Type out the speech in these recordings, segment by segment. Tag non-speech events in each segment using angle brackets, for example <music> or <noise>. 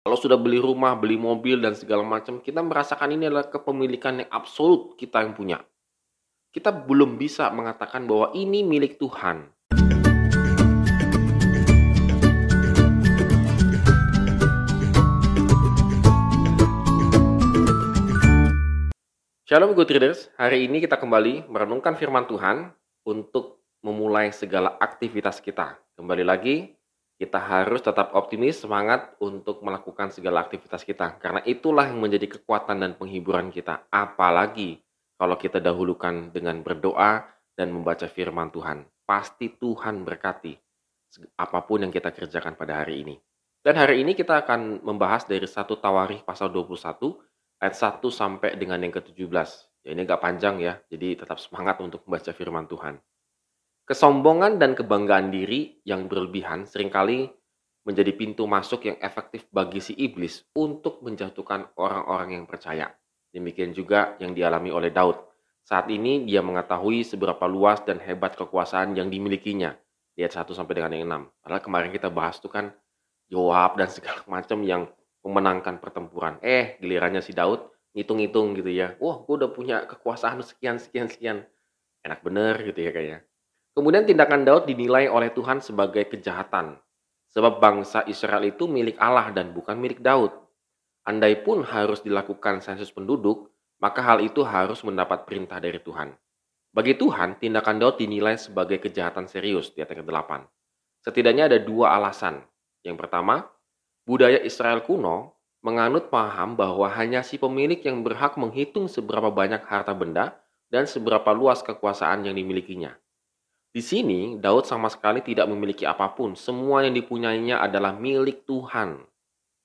Kalau sudah beli rumah, beli mobil, dan segala macam, kita merasakan ini adalah kepemilikan yang absolut kita yang punya. Kita belum bisa mengatakan bahwa ini milik Tuhan. Shalom good readers, hari ini kita kembali merenungkan firman Tuhan untuk memulai segala aktivitas kita. Kembali lagi, kita harus tetap optimis, semangat untuk melakukan segala aktivitas kita. Karena itulah yang menjadi kekuatan dan penghiburan kita. Apalagi kalau kita dahulukan dengan berdoa dan membaca firman Tuhan. Pasti Tuhan berkati apa pun yang kita kerjakan pada hari ini. Dan hari ini kita akan membahas dari satu Tawarikh pasal 21 ayat 1 sampai dengan yang ke-17. Ya ini agak panjang ya, jadi tetap semangat untuk membaca firman Tuhan. Kesombongan dan kebanggaan diri yang berlebihan sering kali menjadi pintu masuk yang efektif bagi si iblis untuk menjatuhkan orang-orang yang percaya. Demikian juga yang dialami oleh Daud. Saat ini dia mengetahui seberapa luas dan hebat kekuasaan yang dimilikinya. Lihat 1 sampai dengan yang 6. Padahal kemarin kita bahas itu kan Joab dan segala <laughs> macam yang memenangkan pertempuran. Eh, gilirannya si Daud ngitung-ngitung gitu ya. Wah, gue udah punya kekuasaan sekian, sekian, sekian. Enak bener gitu ya kayaknya. Kemudian tindakan Daud dinilai oleh Tuhan sebagai kejahatan. Sebab bangsa Israel itu milik Allah dan bukan milik Daud. Andai pun harus dilakukan sensus penduduk, maka hal itu harus mendapat perintah dari Tuhan. Bagi Tuhan, tindakan Daud dinilai sebagai kejahatan serius di ayat ke-8. Setidaknya ada dua alasan. Yang pertama, Budaya Israel kuno menganut paham bahwa hanya si pemilik yang berhak menghitung seberapa banyak harta benda dan seberapa luas kekuasaan yang dimilikinya. Di sini, Daud sama sekali tidak memiliki apa pun. Semua yang dipunyainya adalah milik Tuhan.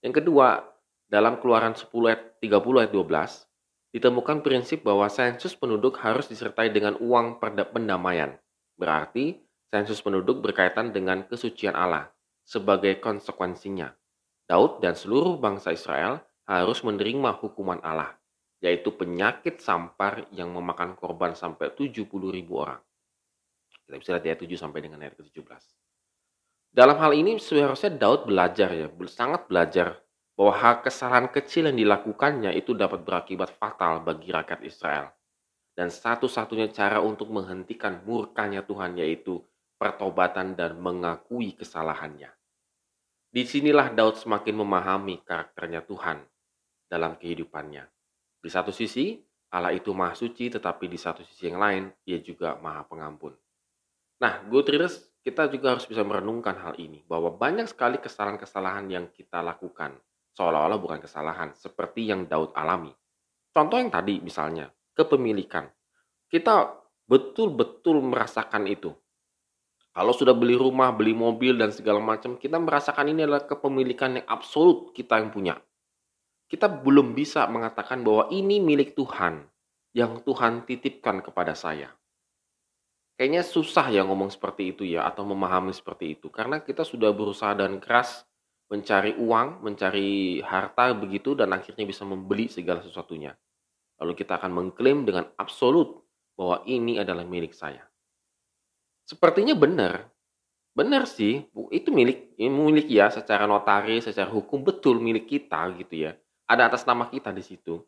Yang kedua, dalam keluaran 10 ayat 30 ayat 12, ditemukan prinsip bahwa sensus penduduk harus disertai dengan uang pendamaian. Berarti, sensus penduduk berkaitan dengan kesucian Allah sebagai konsekuensinya. Daud dan seluruh bangsa Israel harus menerima hukuman Allah, yaitu penyakit sampar yang memakan korban sampai 70 ribu orang. Kita bisa lihat ayat 7 sampai dengan ayat ke-17. Dalam hal ini seharusnya Daud belajar ya, sangat belajar bahwa kesalahan kecil yang dilakukannya itu dapat berakibat fatal bagi rakyat Israel. Dan satu-satunya cara untuk menghentikan murkanya Tuhan yaitu pertobatan dan mengakui kesalahannya. Di sinilah Daud semakin memahami karakternya Tuhan dalam kehidupannya. Di satu sisi, Allah itu maha suci, tetapi di satu sisi yang lain, ia juga maha pengampun. Nah, good readers, kita juga harus bisa merenungkan hal ini, bahwa banyak sekali kesalahan-kesalahan yang kita lakukan, seolah-olah bukan kesalahan, seperti yang Daud alami. Contoh yang tadi misalnya, kepemilikan. Kita betul-betul merasakan itu. Kalau sudah beli rumah, beli mobil, dan segala macam, kita merasakan ini adalah kepemilikan yang absolut kita yang punya. Kita belum bisa mengatakan bahwa ini milik Tuhan, yang Tuhan titipkan kepada saya. Kayaknya susah ya ngomong seperti itu ya, atau memahami seperti itu. Karena kita sudah berusaha dan keras mencari uang, mencari harta begitu, dan akhirnya bisa membeli segala sesuatunya. Lalu kita akan mengklaim dengan absolut bahwa ini adalah milik saya. Sepertinya benar. Benar sih, itu milik milik ya secara notaris, secara hukum betul milik kita gitu ya. Ada atas nama kita di situ.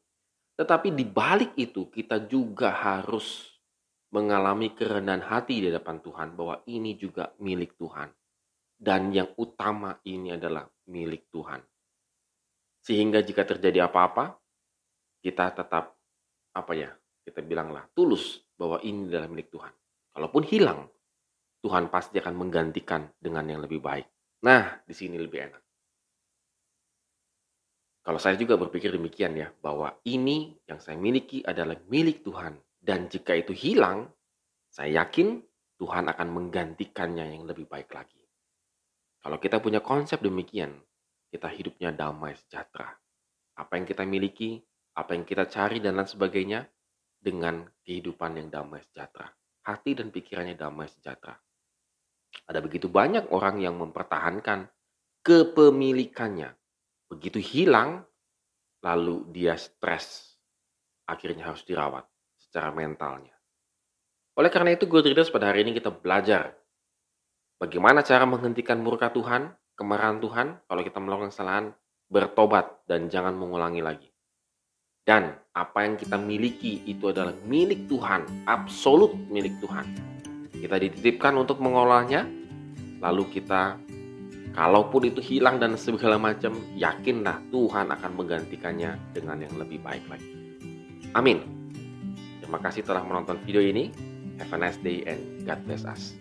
Tetapi di balik itu kita juga harus mengalami kerendahan hati di depan Tuhan bahwa ini juga milik Tuhan. Dan yang utama ini adalah milik Tuhan. Sehingga jika terjadi apa-apa, kita tetap apa ya? Kita bilanglah tulus bahwa ini adalah milik Tuhan. Kalaupun hilang, Tuhan pasti akan menggantikan dengan yang lebih baik. Nah, di sini lebih enak. Kalau saya juga berpikir demikian ya, bahwa ini yang saya miliki adalah milik Tuhan. Dan jika itu hilang, saya yakin Tuhan akan menggantikannya yang lebih baik lagi. Kalau kita punya konsep demikian, kita hidupnya damai sejahtera. Apa yang kita miliki, apa yang kita cari dan lain sebagainya, dengan kehidupan yang damai sejahtera. Hati dan pikirannya damai sejahtera. Ada begitu banyak orang yang mempertahankan kepemilikannya. Begitu hilang, lalu dia stres. Akhirnya harus dirawat secara mentalnya. Oleh karena itu, good readers pada hari ini kita belajar bagaimana cara menghentikan murka Tuhan, kemarahan Tuhan kalau kita melakukan kesalahan bertobat, dan jangan mengulangi lagi. Dan apa yang kita miliki itu adalah milik Tuhan, absolut milik Tuhan. Kita dititipkan untuk mengolahnya, lalu kita kalaupun itu hilang dan segala macam, yakinlah Tuhan akan menggantikannya dengan yang lebih baik lagi. Amin. Terima kasih telah menonton video ini. Have a nice day and God bless us.